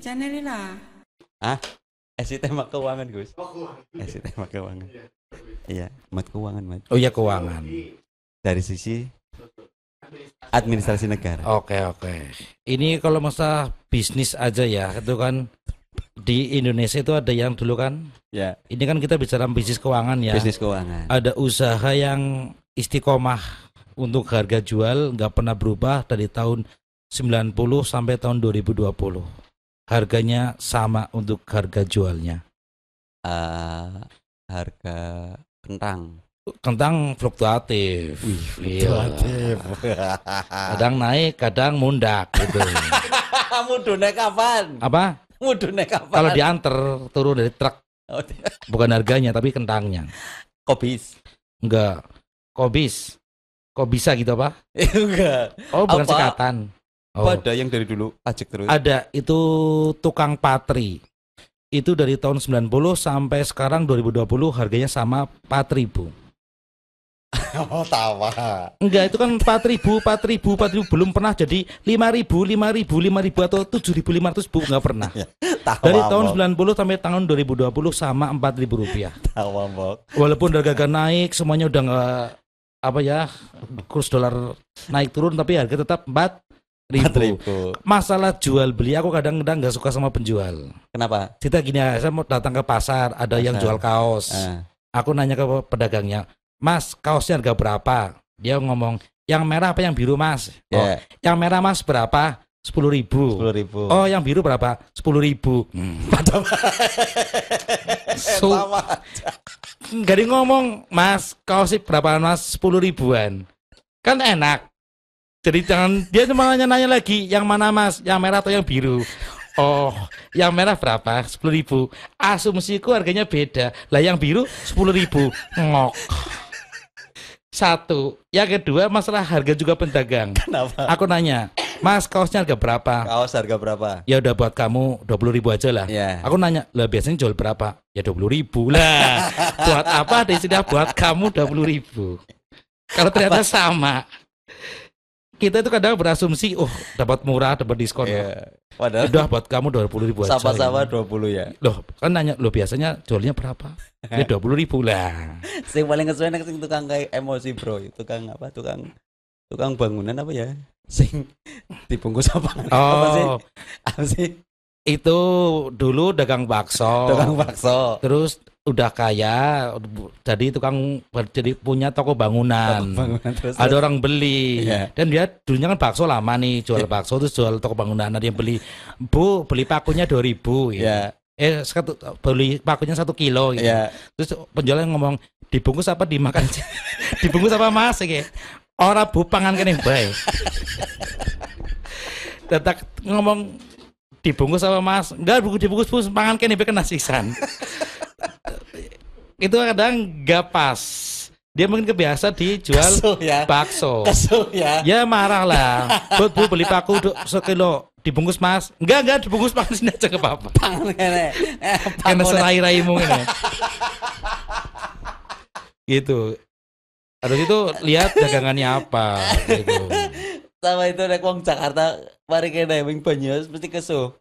Bacanya lila. Ah, esi tema keuangan Gus. Esi tema keuangan. Iya, mat keuangan mat. Oh iya keuangan. Dari sisi administrasi negara. Oke oke. Ini kalau masa bisnis aja ya, itu kan di Indonesia itu ada yang dulu kan. Ya, Ini kan kita bicara bisnis keuangan ya. bisnis keuangan. Ada usaha yang istiqomah untuk harga jual nggak pernah berubah dari tahun 90 sampai tahun 2020. Harganya sama untuk harga jualnya. Eh, harga kentang. Kentang fluktuatif. Iya. Kadang naik, kadang mundak gitu. Kamu naik kapan? Apa? Kamu naik kapan? Kalau diantar turun dari truk Oh, bukan harganya tapi kentangnya. Kobis. Enggak. Kobis. Kok bisa gitu apa? Enggak. Oh, bukan Apa? sekatan. Oh. Apa ada yang dari dulu pajak terus? Ada itu tukang patri. Itu dari tahun 90 sampai sekarang 2020 harganya sama 4000. Oh, tawa. Enggak, itu kan 4000, 4000, 4000 belum pernah jadi 5000, 5000, 5000 atau 7500 bu enggak pernah. Tawa. Dari tahun Mbok. 90 sampai tahun 2020 sama 4000 rupiah. Tawa, Mbok. Walaupun harga naik semuanya udah enggak apa ya kurs dolar naik turun tapi harga tetap 4000. 4000. Masalah jual beli aku kadang-kadang nggak suka sama penjual. Kenapa? Kita gini ya, saya mau datang ke pasar, ada yang Pasar. jual kaos. Ah, Aku nanya ke pedagangnya, Mas, kaosnya harga berapa? Dia ngomong, yang merah apa yang biru mas? Oh, ya, yang merah mas berapa? Sepuluh ribu. sepuluh ribu. Oh, yang biru berapa? Sepuluh ribu. Hmm. So, di ngomong, Mas, kaosnya berapa mas? Sepuluh ribuan. Kan enak. Jadi jangan dia cuma nanya-nanya lagi, yang mana mas? Yang merah atau yang biru? Oh, yang merah berapa? Sepuluh ribu. Asumsiku harganya beda. Lah yang biru sepuluh ribu. Ngok. Satu. Yang kedua masalah harga juga pedagang. Kenapa? Aku nanya, Mas kaosnya harga berapa? Kaos harga berapa? Ya udah buat kamu dua puluh ribu aja lah. Ya. Aku nanya, lah biasanya jual berapa? Ya dua puluh ribu lah. buat apa? Di sini buat kamu dua puluh ribu. Kalau ternyata sama, kita itu kadang berasumsi, oh dapat murah, dapat diskon. Iya. Padahal Udah buat kamu dua puluh ribu aja. sama-sama ini. 20 ya. Loh, kan nanya, lo biasanya jualnya berapa? Ya dua puluh ribu lah. Sing paling kesuwen sing tukang kayak emosi, Bro. Tukang apa? Tukang tukang bangunan apa ya? Sing dibungkus apa? Apa sih? Oh, Apa sih? itu dulu dagang bakso. Tukang bakso. Terus udah kaya, jadi tukang jadi punya toko bangunan. Bangunan terus. ada orang beli Iya. dan dia dulunya kan bakso lama nih jual bakso terus jual toko bangunan ada yang beli bu beli pakunya dua ribu Ya, eh satu beli pakunya satu kilo gitu. ya. terus penjualnya ngomong dibungkus apa dimakan dibungkus apa mas gitu orang bu pangan kene bae tetap ngomong dibungkus apa mas enggak bu dibungkus bu pangan kene kena sisan itu kadang gak pas dia mungkin kebiasa dijual Kesuh ya. bakso ya. Ya marah lah. Bu, bu beli paku du- sekilo dibungkus mas. Enggak enggak dibunggus mas sini aja ke papa. Eh, Karena pangan. serai raimu ini. gitu. Harus itu lihat dagangannya apa. Gitu. Sama itu nek wong Jakarta mari kene wing Banyumas mesti kesuh.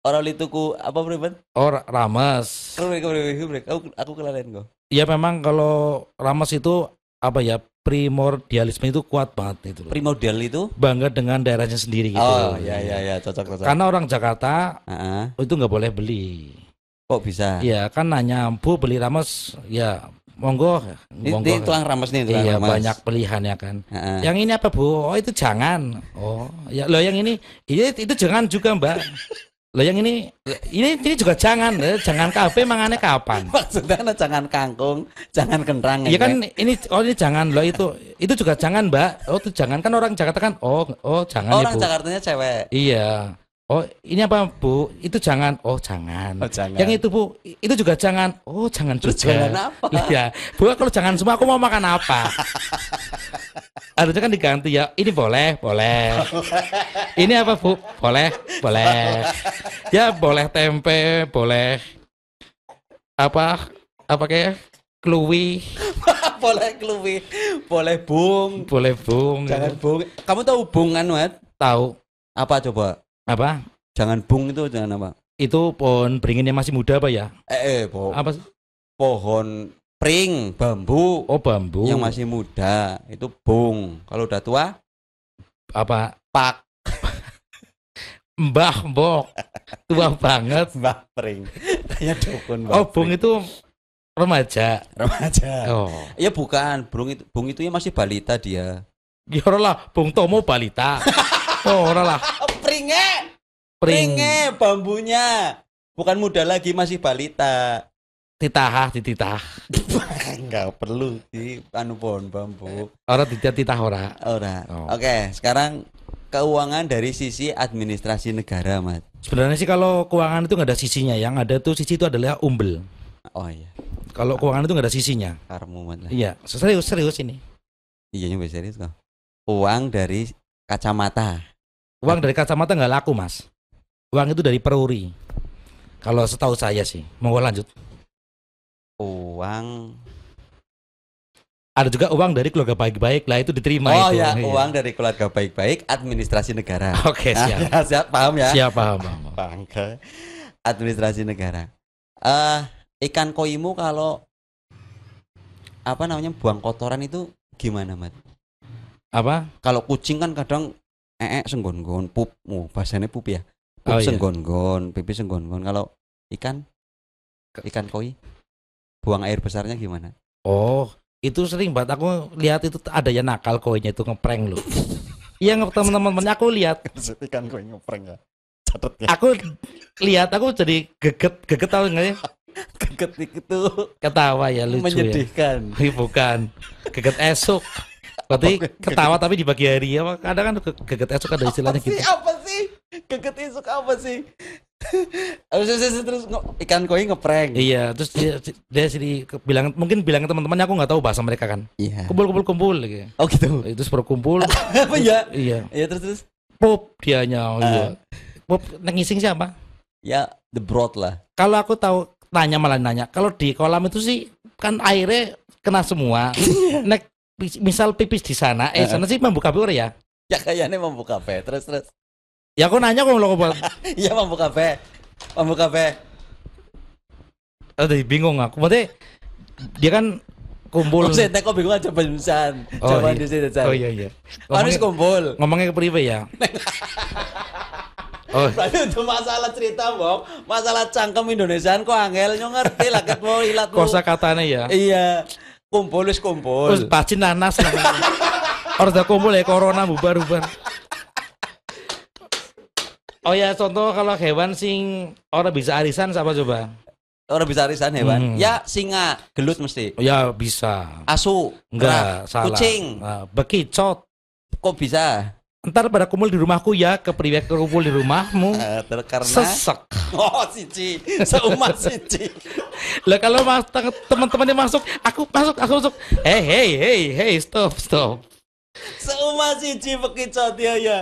Orang li tuku apa priben? Oh ra- rames. Kebrek kebrek kebrek. Aku aku kelalen kok. Ya memang kalau rames itu apa ya primordialisme itu kuat banget itu. loh. Primordial itu? Bangga dengan daerahnya sendiri gitu. Oh, ya ya ya, cocok cocok. Karena orang Jakarta Heeh. itu nggak boleh beli. Kok bisa? Iya kan nanya bu beli rames ya monggo Ini, monggo ini tukang rames nih, tukang iya banyak pilihan ya kan Heeh. yang ini apa bu oh itu jangan oh ya lo yang ini ini itu jangan juga mbak lo yang ini ini ini juga jangan Eh, jangan kafe mangannya kapan? Maksudnya jangan kangkung, jangan kentang. Iya kan ini. oh ini jangan lo itu itu juga jangan mbak. Oh itu jangan. Kan orang Jakarta kan oh oh jangan ya Orang bu. Jakartanya cewek. iya. Oh ini apa bu? Itu jangan. Oh jangan. Oh, jangan. yang itu bu itu juga jangan. Oh jangan Terus juga. jangan apa? Iya, Bu kalau jangan semua aku mau makan apa? Harusnya kan diganti ya. Ini boleh, boleh. Ini apa Bu? Boleh, boleh. Ya boleh tempe, boleh apa apa kayak kluwi, boleh keluwi, boleh bung, boleh bung. jangan bung. Kamu tahu bung kan, Wat? tahu Apa coba? apa? Jangan bung itu jangan apa? Itu pohon beringinnya masih muda apa ya? Eh, eh po- Apa sih? pohon pring, bambu Oh bambu. yang masih muda itu bung. Kalau udah tua, apa? pak Mbah mbok. Tua banget. mbah pring. Kayak dukun Oh bung itu remaja. remaja. Oh. Ya bukan, bung itu bung itu ya masih balita dia. Ya ora lah, Bung Tomo balita. Oh, ora lah. Pringe, Pring pringe bambunya. Bukan muda lagi, masih balita. Titah, dititah. Enggak perlu di anu pohon bambu. Ora titah titah ora. Ora. Oh. Oke, sekarang keuangan dari sisi administrasi negara, Mas. Sebenarnya sih kalau keuangan itu nggak ada sisinya, yang ada tuh sisi itu adalah umbel. Oh iya, Kalau keuangan itu nggak ada sisinya. karmu Mas. Iya, serius serius ini. Iya nyampe serius kok. Uang dari kacamata. Uang dari kacamata nggak laku mas. Uang itu dari peruri. Kalau setahu saya sih. Mau lanjut. Uang Ada juga uang dari keluarga baik-baik lah itu diterima Oh itu. ya, Iya. uang dari keluarga baik-baik administrasi negara. Oke siap. Ah, siap, paham ya? Siap paham. paham. Bangga. Administrasi negara. Eh, ikan koimu kalau apa namanya buang kotoran itu gimana, Mat? Apa? Kalau kucing kan kadang ee senggon-gon, pup, oh, bahasanya pup ya. Pup Oh, iya. senggon-gon, pipi senggon-gon. Kalau ikan ikan koi buang air besarnya gimana? Oh, itu sering banget aku lihat itu ada yang nakal koinnya itu ngeprank loh. Iya teman-teman aku lihat, ikan koi ngeprank ya. Catat ya. aku lihat aku jadi geget geget tahu nggak ya? Keget itu Ketawa ya lucu ya. menyedihkan. Ih, bukan geget esok. Berarti Apa? ketawa tapi di pagi hari ya. Kadang kan ge- geget esok ada istilahnya apa sih? gitu. Apa sih? Keget isuk apa sih? Terus terus, terus ikan koi ngeprank. Iya, terus dia dia sini bilang mungkin bilang ke teman-temannya aku nggak tahu bahasa mereka kan. Iya. Kumpul kumpul kumpul gitu. Oh gitu. Itu seperti kumpul. Apa ya? iya. Iya terus terus. Pop dianya. Ah. Iya. Pop ngising siapa? Ya the broad lah. Kalau aku tahu tanya malah nanya. Kalau di kolam itu sih kan airnya kena semua. Nek pis- misal pipis di sana, eh Ah. sana sih membuka ya. Ya kayaknya membuka kafe. Terus terus. Ya aku nanya kok lo buat Iya membuka kafe. Membuka kafe. Aduh, bingung aku. Berarti dia kan kumpul. Oh, saya kok bingung aja bensan. Oh, Coba iya. di sini. Oh iya iya. Harus kumpul. ngomongnya ke prive ya. oh, Berarti untuk masalah cerita, Bang. Masalah cangkem Indonesiaan kok angel nyo ngerti lah ket mau ilat kosa katanya ya. Iya. Kumpul wis kumpul. Terus bacin nanas udah kumpul ya corona bubar-bubar. Oh ya contoh kalau hewan sing orang bisa arisan siapa coba? Orang bisa arisan hewan. Hmm. Ya singa, gelut mesti. Oh, ya bisa. Asu, Enggak, salah. kucing. Nah, bekicot. Kok bisa? Ntar pada kumpul di rumahku ya, ke priwek kumpul di rumahmu. Eh, ter- karena Sesek. Oh, siji. Seumat siji. Lah kalau mas teman-temannya masuk, aku masuk, aku masuk. Hey, hey, hey, hey, stop, stop. Seumat siji bekicot ya ya.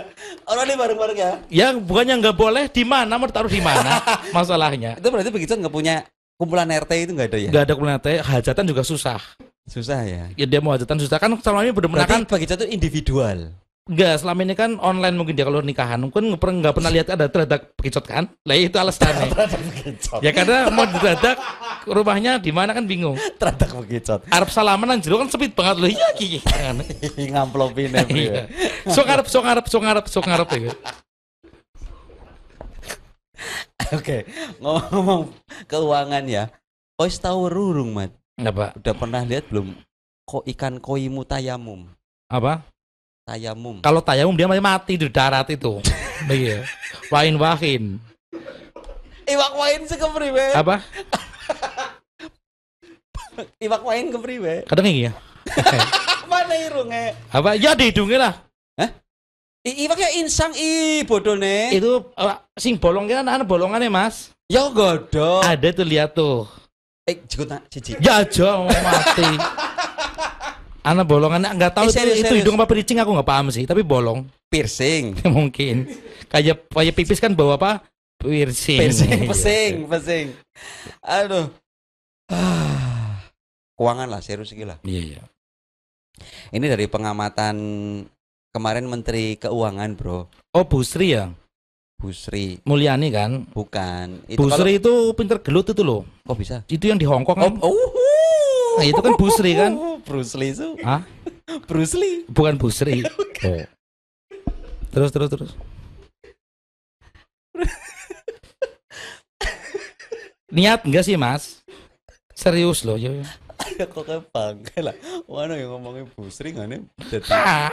Orang ini bareng-bareng ya. Yang bukannya nggak boleh di mana, mau taruh di mana masalahnya. Itu berarti bekicot nggak punya kumpulan RT itu nggak ada ya? Nggak ada kuliner hajatan juga susah. Susah ya. Ya dia mau hajatan susah kan selama ini benar-benar kan bekicot itu individual. Enggak, selama ini kan online mungkin dia kalau nikahan kan nggak pernah nggak pernah lihat ada terdadak bekicot kan? Lah itu alasannya. ya karena mau didadak rumahnya di mana kan bingung. Teradak bekicot. Arab salaman nang jero kan sempit banget loh. Iya iki. kan. Ngamplopin ya. Iya. Sok ngarep, sok ngarep, sok ngarep, sok ngarep ya. Oke, ngomong keuangan ya. Kau tahu rurung, Mat? Apa? Udah pernah lihat belum? Kok ikan koimu tayamum? Apa? Tayamum. Kalau tayamum dia masih mati di darat itu. Iya. Wain wahin. Iwak wain sih kepriwe? Apa? Iwak wain kepriwe? Kadang ya. Mana irunge? Apa? Ya di hidungnya lah. I iwaknya insang i bodone. Itu eh, sing bolongnya kan ada bolongannya mas. Ya godok. Ada tuh lihat tuh. Eh, jikut nak cici. Ya aja mati. Anak bolongannya nggak tahu Eh, itu, serius, itu serius. hidung apa pericing aku nggak paham sih. Tapi bolong Piercing. mungkin. Kayak kayak pipis kan bawa apa? Piercing. Piercing, Iya. pesing, pesing. Aduh. Ah. Keuangan lah, serius gila. Iya iya. Ini dari pengamatan kemarin Menteri Keuangan, Bro. Oh Bu Sri ya. Busri. Mulyani kan. Bukan. Itu Busri itu pinter gelut itu loh. kalau- kok bisa? Itu yang di Hongkong kan. Oh, oh. Nah, itu kan Busri kan. Bruce Lee itu. Ah, Bruce Lee. bukan Busri. Oh. Terus terus terus. Niat enggak sih, Mas? Serius loh, ya. Ya kok kayak bangke lah. Mana yang ngomongin Busri Ah.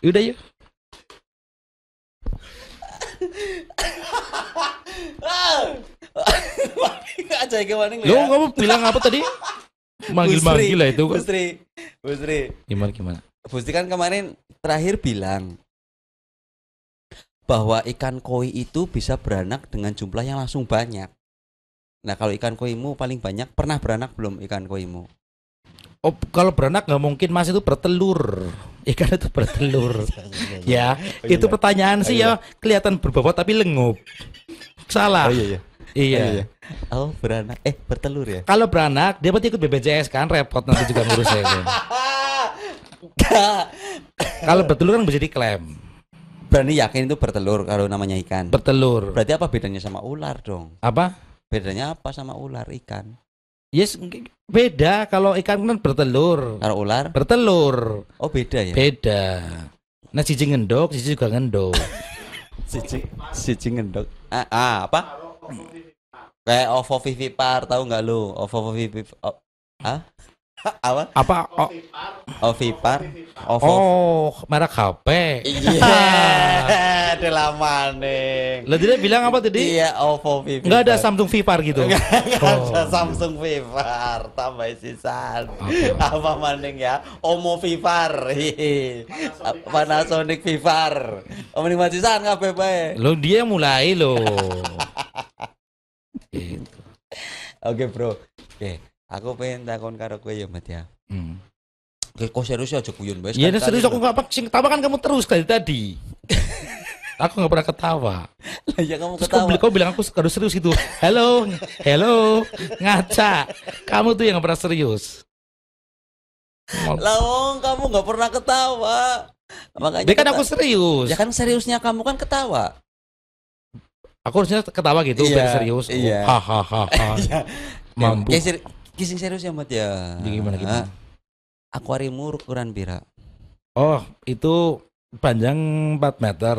Udah yuk. Aja gimana Lo kamu bilang apa tadi? Manggil-manggil lah itu kan. Busri. Busri. Gimana gimana? Busri kan kemarin terakhir bilang bahwa ikan koi itu bisa beranak dengan jumlah yang langsung banyak. Nah kalau ikan koimu paling banyak pernah beranak belum ikan koimu? Oh, kalau beranak nggak mungkin Mas itu bertelur. Ikan itu bertelur. ya, itu pertanyaan sih ya kelihatan berbobot tapi lengup. Salah. Oh iya iya. Iya. Oh, iya. Oh beranak eh bertelur ya? Kalau beranak dia berarti ikut BPJS kan repot nanti juga ngurusnya. kan. Kalau bertelur kan bisa diklaim. Berani yakin itu bertelur kalau namanya ikan. Bertelur. Berarti apa bedanya sama ular dong? Apa? Bedanya apa sama ular ikan? Yes, beda kalau ikan kan bertelur. Kalau ular? Bertelur. Oh beda ya? Beda. Nah, cici ngendok, cici juga ngendok. Siji, siji ngendok. Ah, ah, apa? Kayak OVO Vivipar tahu nggak lu? OVO Vivipar. Oh, ah? apa? Apa? Oh, Ovipar? OVO. oh merek HP. Iya, ada lama nih. Lah dia bilang apa tadi? Iya, OVO Vivipar. Enggak ada Samsung Vipar gitu. Nggak Oh. ada Samsung Vivar tambah sisan. Oke. Apa maning ya? Omo Vivar. Hihi. Panasonic Vivar. Omong lima sisan kabeh bae. Lo dia mulai lo. gitu. Oke, Bro. Oke, aku pengen takon karo kowe ya, Mat ya. Hmm. Oke, kok serius ya aja guyon bae. Iya, sekali-kali serius aku lho. nggak apa sing kan kamu terus dari tadi. aku nggak pernah ketawa. Lah, ya kamu Terus ketawa. bilang- kau bilang aku harus serius gitu. Halo, hello, ngaca. Kamu tuh yang nggak pernah serius. Mau- Lah, wong kamu nggak pernah ketawa. Makanya Dia kan aku serius. Ya kan seriusnya kamu kan ketawa. Aku harusnya ketawa gitu Iya, biar serius. iya. Hahaha. Iya. Mampu. Ya, seri- kising serius ya, Mat ya. Jadi gimana gimana? Akuariummu ukuran pira? Oh, itu panjang 4 meter.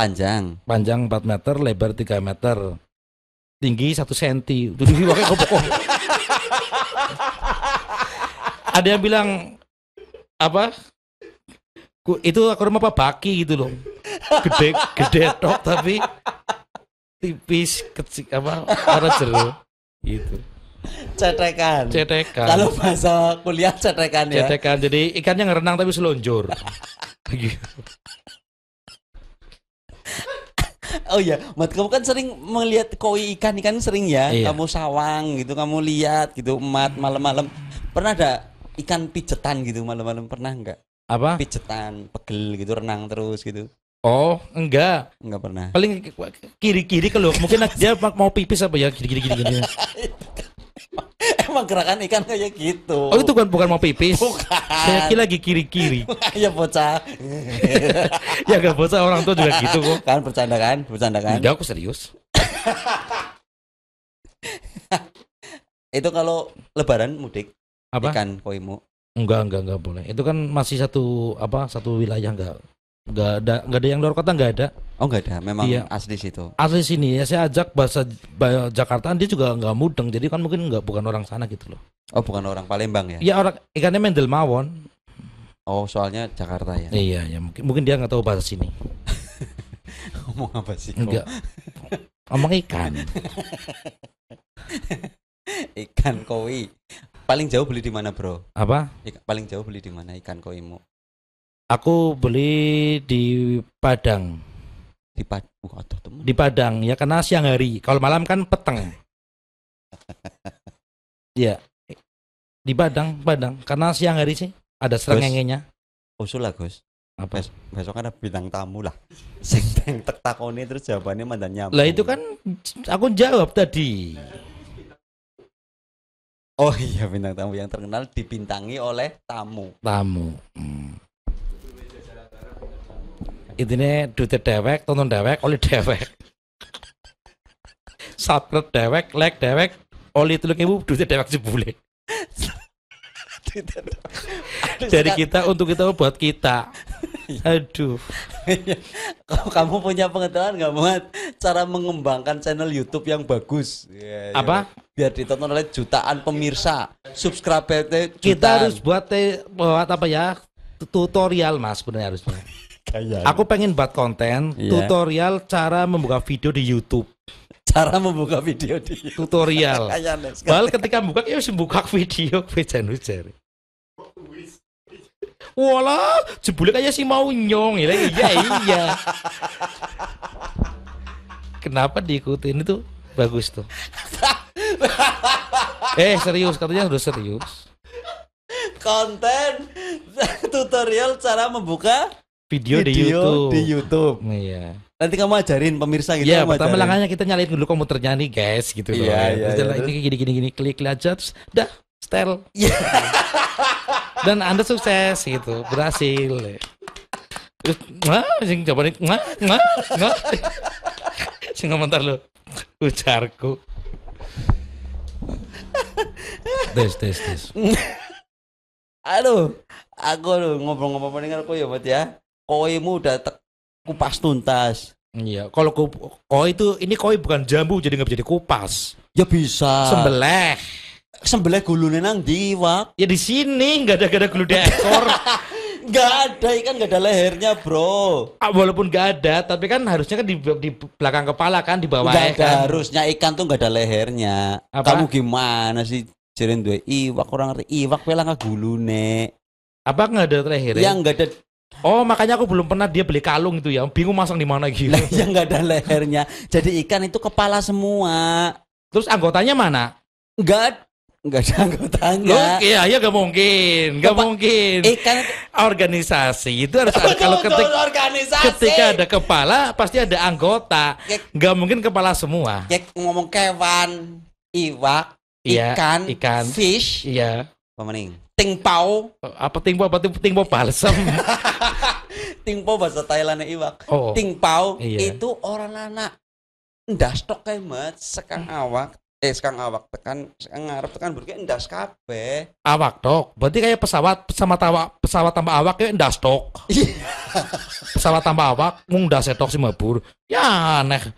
Panjang. Panjang 4 meter, lebar 3 meter. Tinggi 1 cm. Itu di pakai. Ada yang bilang apa? Ku- itu akuarium apa baki gitu loh. Gede gede tok tapi tipis kecil apa warna jeruk gitu Cetekan. cetekan Kalau bahasa kuliah cetekan ya. cetekan jadi ikannya ngerenang tapi selonjor gitu. Oh iya, Mat kamu kan sering melihat koi ikan ikan sering ya. Iya. Kamu sawang gitu, kamu lihat gitu, mat malam-malam. Pernah ada ikan pijetan gitu malam-malam pernah nggak? apa Pijetan, pegel gitu, renang terus gitu. oh enggak Enggak pernah. paling kiri kiri kalau mungkin dia mau pipis apa ya kiri kiri gini gini Emang gerakan ikan kayak gitu. oh itu kan bukan mau pipis Bukan. saya kira lagi kiri kiri ya bocah. ya gak bocah orang tua juga gitu kok kan bercanda kan? Bercanda kan? Tidak aku serius Itu kalau lebaran mudik apa ikan koimu. enggak enggak enggak boleh itu kan masih satu apa satu wilayah enggak enggak ada enggak ada yang luar kota enggak ada Oh enggak ada, memang Iya. asli situ. asli sini ya saya ajak bahasa ba- Jakarta dia juga enggak mudeng jadi kan mungkin enggak bukan orang sana gitu loh Oh bukan orang Palembang ya? ya orang ikannya mendel mawon Oh soalnya Jakarta ya. iya ya mungkin mungkin dia enggak tahu bahasa sini Ngomong apa sih? enggak ngomong ikan Ikan koi. Paling jauh beli di mana, Bro? apa Ik- paling jauh beli di mana ikan koimu? Aku beli di Padang Di Pad. Uh, aduh, temu. di Padang ya karena siang hari kalau malam kan peteng ya di Padang Padang karena siang hari sih ada serengengenya Usul lah, Gus. apa Bes- besok kan ada bintang tamu lah. Sing tek takoni terus jawabannya mandan nyambung. lah itu kan aku jawab tadi Oh iya bintang tamu yang terkenal dibintangi oleh tamu. tamu Hmm. Intinya duit dewek tonton dewek oleh dewek. Subscribe dewek like dewek oleh telung ibu duit dewek jebule dari kita untuk kita buat kita. Aduh. Kamu punya pengetahuan nggak muat? Cara mengembangkan channel YouTube yang bagus. Ya, ya. Apa? biar ditonton oleh jutaan pemirsa. Subscriber kita harus buat te- buat apa ya? Tutorial mas sebenarnya harusnya Kayak. aku pengen buat konten Iya. tutorial cara membuka video di YouTube cara membuka video di YouTube tutorial. Padahal ketika buka ya buka video hujan-hujan. Walah, jebule kayak si mau nyong ya. Iya iya. Kenapa diikutin itu bagus tuh. eh serius katanya udah serius. konten tutorial cara membuka Video, di video YouTube. di YouTube. Iya. Nanti kamu ajarin pemirsa gitu. Iya, pertama ajarin. langkahnya kita nyalain dulu komputernya nih, guys, gitu loh. Iya, iya, Terus iya, jalan terus? ini gini gini gini klik klik aja terus dah setel. Iya. Dan Anda sukses gitu, berhasil. Terus wah, sing coba nih, wah, wah, wah. Sing komentar lo, ujarku. Tes tes tes. Aduh, aku ngobrol-ngobrol dengan aku ya, Mat ya. Koimu udah tek- kupas tuntas. Iya, kalau ku- koi itu ini koi bukan jambu jadi nggak bisa dikupas. Ya bisa. Sembelih. Sembelih gulune nang ndi, Wak? Ya di sini nggak ada nggak ada gulu ekor. Enggak ada ikan enggak ada lehernya, Bro. Ah, walaupun nggak ada, tapi kan harusnya kan di, di belakang kepala kan di bawah Enggak ada kan. harusnya ikan tuh enggak ada lehernya. Apa? Kamu gimana sih? Jeren duwe iwak orang ngerti iwak pelang nggak gulune. Apa nggak ada terakhir? Yang enggak ada Oh makanya aku belum pernah dia beli kalung itu ya. Bingung masang di mana gitu. lah, yang enggak ada lehernya. Jadi ikan itu kepala semua. Terus anggotanya mana? Enggak enggak ada Loh, anggotanya. iya, iya gak mungkin, gak Kepa- mungkin. Ikan Organisasi itu harus ada kalau ketika organisasi. ketika ada kepala pasti ada anggota. Kayak- Gak mungkin kepala semua. Kayak ngomong kewan, iwak, Iya, ikan, ikan. fish, Iya. apa Tingpau, Apa tingpo apa ting- tingpo balsam? tingpau bahasa Thailandnya iwak. Oh. Tingpau Iya. itu orang anak ndas tok kayak mat, sekang awak, eh sekang awak tekan, sekang ngarep tekan berarti ndas kabeh. awak tok. Berarti kayak pesawat pesawat awak pesawat tambah awak kayak ndas tok. pesawat tambah awak mung ndas tok sih mabur. Ya aneh.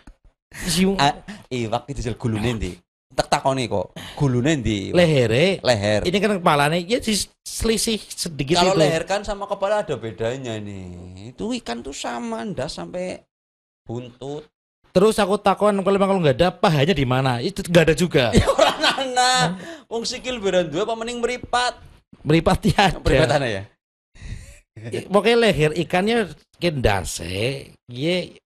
Si iwak itu jel gulune ndi? Tak takoni kok. Gulune ndi? lehere leher. ini kan kepalanya ya selisih sedikit Kalau itu. leher kan sama kepala ada bedanya nih. Itu ikan tuh sama ndas sampai buntut. Terus aku takon kalau memang kalau nggak ada pahanya di mana? Itu nggak ada juga. Ya orang anak. Wong sikil beran dua apa mending meripat? Meripat ya Peripatan ada. ya. Pokoknya leher ikannya kendase. Ye.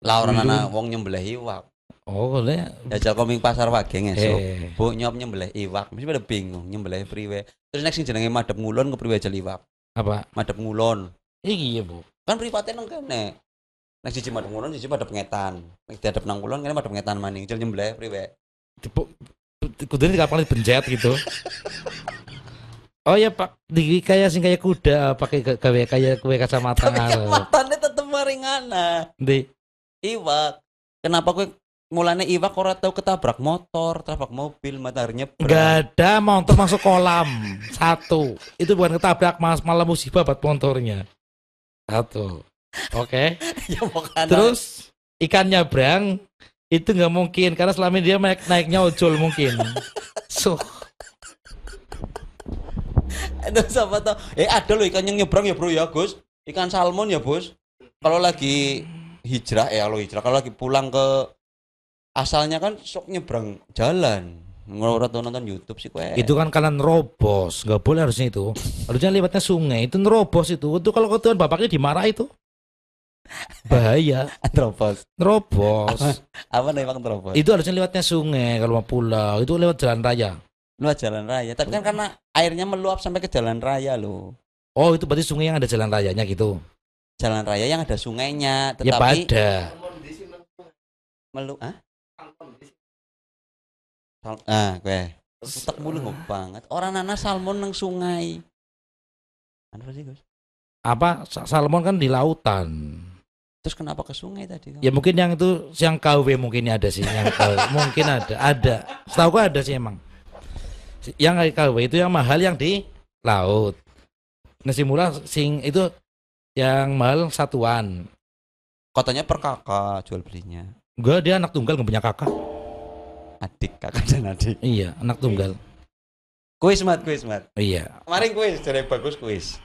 Lah orang anak wong nyembelih iwak. Oh, le. Jajal koming pasar wageng esuk. Eh. Bu nyop nyembelih iwak, mesti pada bingung nyembelih priwe. Terus nek sing jenenge madhep ngulon ke priwe jel iwak. Apa? Madhep ngulon. Iya, Bu. Kan pripate nang kene. Nek siji madhep ngulon, siji madhep ngetan. Nek diadep nang ngulon kene madhep ngetan maning. Jel nyembelih priwe. Tipu kudune kapan benjet gitu. Oh ya Pak, di kayak sing kayak kuda pakai ga- gawe kayak kue kacamata ngarep. Matane tetep maringana. Di Iwak. Kenapa kowe mulane iwak ora tau ketabrak motor, tabrak mobil, matahari nyebrang. Enggak ada motor masuk kolam. Satu. Itu bukan ketabrak Mas, malah musibah buat motornya. Satu. Oke. ya makanya. Terus ikan nyabrang itu nggak mungkin karena selama ini dia naik naiknya ojol mungkin. So, Aduh, siapa tahu. Eh ada loh ikan yang nyebrang ya bro ya Gus. Ikan salmon ya bos. Kalau lagi hijrah eh kalau hijrah kalau lagi pulang ke asalnya kan sok nyebrang jalan. Ngorot nonton YouTube sih kue. itu kan kalian nerobos, nggak boleh harusnya itu. Harusnya lewatnya sungai, itu nerobos itu. Itu kalau ketuan bapaknya dimarah itu. Bahaya, Antropos. nerobos. Apa nih bang antropos? itu harusnya lewatnya sungai kalau mau pulang. Itu lewat jalan raya. Luat jalan raya. Tapi kan karena airnya meluap sampai ke jalan raya loh. Oh, itu berarti sungai yang ada jalan rayanya gitu. Jalan raya yang ada sungainya. Ya Tetapi pada. melu ah? Sal- ah, kue. Utek mulu banget. Orang nana salmon nang sungai. Apa sih Gus? Apa sa- salmon kan di lautan. Terus kenapa ke sungai tadi? Ya mungkin yang itu yang KW mungkin ada sih, yang KW. mungkin ada, ada. Setahu gua ada sih emang. Yang KW itu yang mahal yang di laut. Nasi murah sing itu yang mahal satuan. Katanya per kakak jual belinya. Gua dia anak tunggal nggak punya kakak. Adik, kakak dan adik. Iya, anak tunggal. Kuis mat, kuis mat. Iya. Kemarin kuis, jadi bagus kuis.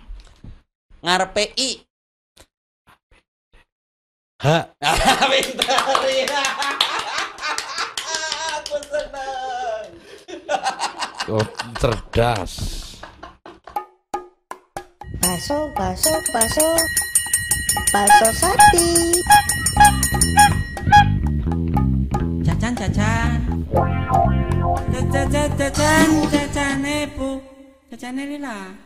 Ngarepe I. H. Pintar ya. Aku senang. Oh, cerdas. Baso, baso, baso. Baso sapi. cha cha cha cha cha cha cha cha cha cha cha